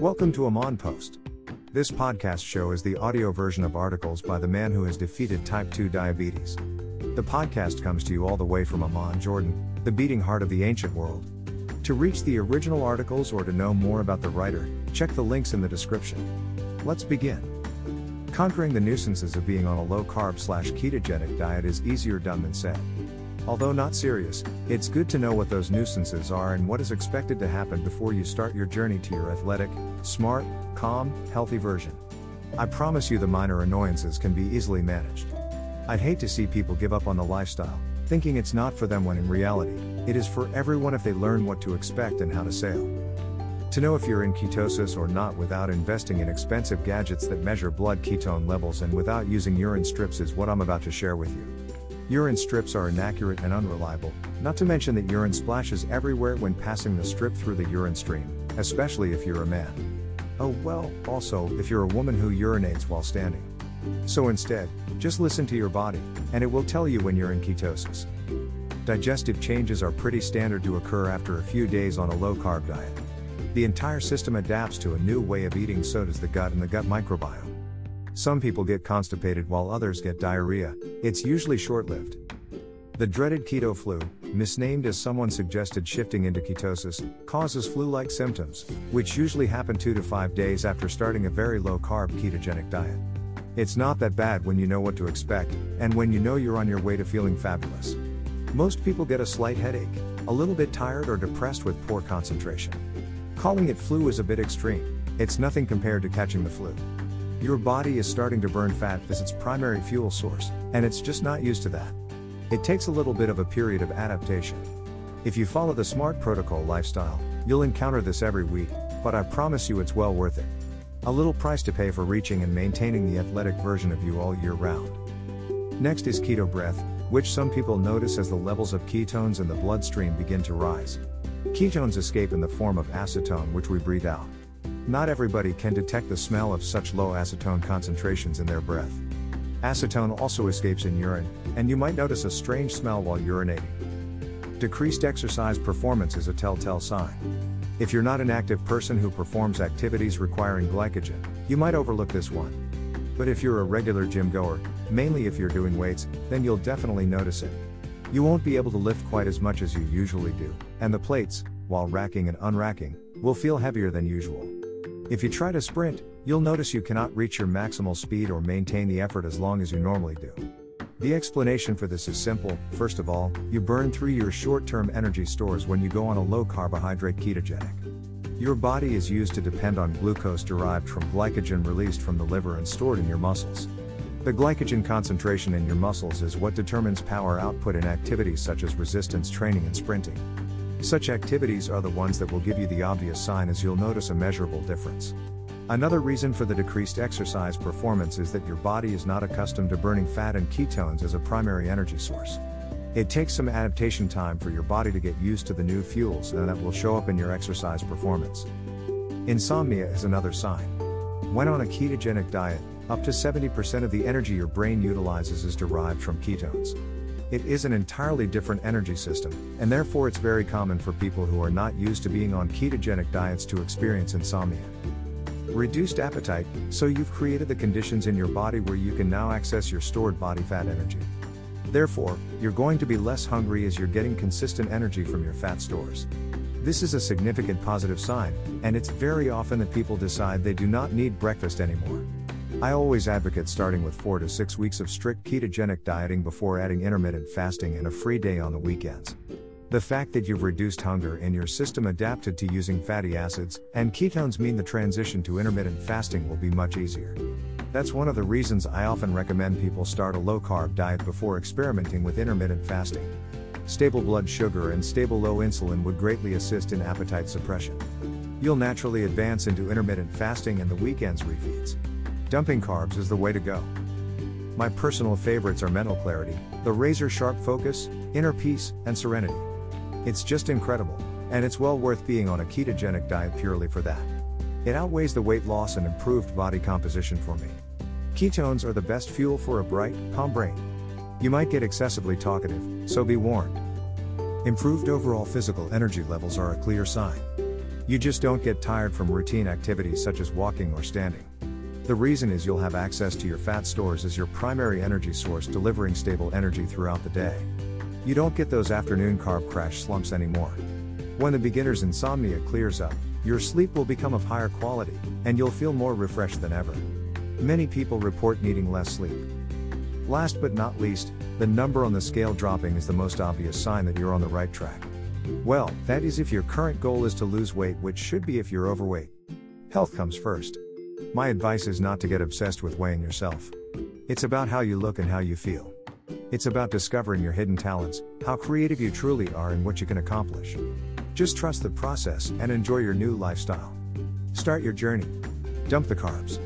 Welcome to Amon Post. This podcast show is the audio version of articles by the man who has defeated type 2 diabetes. The podcast comes to you all the way from Amman, Jordan, the beating heart of the ancient world. To reach the original articles or to know more about the writer, check the links in the description. Let's begin. Conquering the nuisances of being on a low carb slash ketogenic diet is easier done than said. Although not serious, it's good to know what those nuisances are and what is expected to happen before you start your journey to your athletic, smart, calm, healthy version. I promise you the minor annoyances can be easily managed. I'd hate to see people give up on the lifestyle, thinking it's not for them when in reality, it is for everyone if they learn what to expect and how to sail. To know if you're in ketosis or not without investing in expensive gadgets that measure blood ketone levels and without using urine strips is what I'm about to share with you. Urine strips are inaccurate and unreliable, not to mention that urine splashes everywhere when passing the strip through the urine stream, especially if you're a man. Oh well, also, if you're a woman who urinates while standing. So instead, just listen to your body, and it will tell you when you're in ketosis. Digestive changes are pretty standard to occur after a few days on a low carb diet. The entire system adapts to a new way of eating, so does the gut and the gut microbiome. Some people get constipated while others get diarrhea, it's usually short lived. The dreaded keto flu, misnamed as someone suggested shifting into ketosis, causes flu like symptoms, which usually happen 2 to 5 days after starting a very low carb ketogenic diet. It's not that bad when you know what to expect, and when you know you're on your way to feeling fabulous. Most people get a slight headache, a little bit tired or depressed with poor concentration. Calling it flu is a bit extreme, it's nothing compared to catching the flu. Your body is starting to burn fat as its primary fuel source, and it's just not used to that. It takes a little bit of a period of adaptation. If you follow the SMART protocol lifestyle, you'll encounter this every week, but I promise you it's well worth it. A little price to pay for reaching and maintaining the athletic version of you all year round. Next is keto breath, which some people notice as the levels of ketones in the bloodstream begin to rise. Ketones escape in the form of acetone, which we breathe out. Not everybody can detect the smell of such low acetone concentrations in their breath. Acetone also escapes in urine, and you might notice a strange smell while urinating. Decreased exercise performance is a telltale sign. If you're not an active person who performs activities requiring glycogen, you might overlook this one. But if you're a regular gym goer, mainly if you're doing weights, then you'll definitely notice it. You won't be able to lift quite as much as you usually do, and the plates, while racking and unracking, will feel heavier than usual. If you try to sprint, you'll notice you cannot reach your maximal speed or maintain the effort as long as you normally do. The explanation for this is simple first of all, you burn through your short term energy stores when you go on a low carbohydrate ketogenic. Your body is used to depend on glucose derived from glycogen released from the liver and stored in your muscles. The glycogen concentration in your muscles is what determines power output in activities such as resistance training and sprinting. Such activities are the ones that will give you the obvious sign as you'll notice a measurable difference. Another reason for the decreased exercise performance is that your body is not accustomed to burning fat and ketones as a primary energy source. It takes some adaptation time for your body to get used to the new fuels, and that will show up in your exercise performance. Insomnia is another sign. When on a ketogenic diet, up to 70% of the energy your brain utilizes is derived from ketones. It is an entirely different energy system, and therefore it's very common for people who are not used to being on ketogenic diets to experience insomnia. Reduced appetite, so you've created the conditions in your body where you can now access your stored body fat energy. Therefore, you're going to be less hungry as you're getting consistent energy from your fat stores. This is a significant positive sign, and it's very often that people decide they do not need breakfast anymore. I always advocate starting with 4 to 6 weeks of strict ketogenic dieting before adding intermittent fasting and a free day on the weekends. The fact that you've reduced hunger and your system adapted to using fatty acids and ketones mean the transition to intermittent fasting will be much easier. That's one of the reasons I often recommend people start a low carb diet before experimenting with intermittent fasting. Stable blood sugar and stable low insulin would greatly assist in appetite suppression. You'll naturally advance into intermittent fasting and the weekends refeeds. Dumping carbs is the way to go. My personal favorites are mental clarity, the razor sharp focus, inner peace, and serenity. It's just incredible, and it's well worth being on a ketogenic diet purely for that. It outweighs the weight loss and improved body composition for me. Ketones are the best fuel for a bright, calm brain. You might get excessively talkative, so be warned. Improved overall physical energy levels are a clear sign. You just don't get tired from routine activities such as walking or standing. The reason is you'll have access to your fat stores as your primary energy source, delivering stable energy throughout the day. You don't get those afternoon carb crash slumps anymore. When the beginner's insomnia clears up, your sleep will become of higher quality, and you'll feel more refreshed than ever. Many people report needing less sleep. Last but not least, the number on the scale dropping is the most obvious sign that you're on the right track. Well, that is if your current goal is to lose weight, which should be if you're overweight. Health comes first. My advice is not to get obsessed with weighing yourself. It's about how you look and how you feel. It's about discovering your hidden talents, how creative you truly are, and what you can accomplish. Just trust the process and enjoy your new lifestyle. Start your journey. Dump the carbs.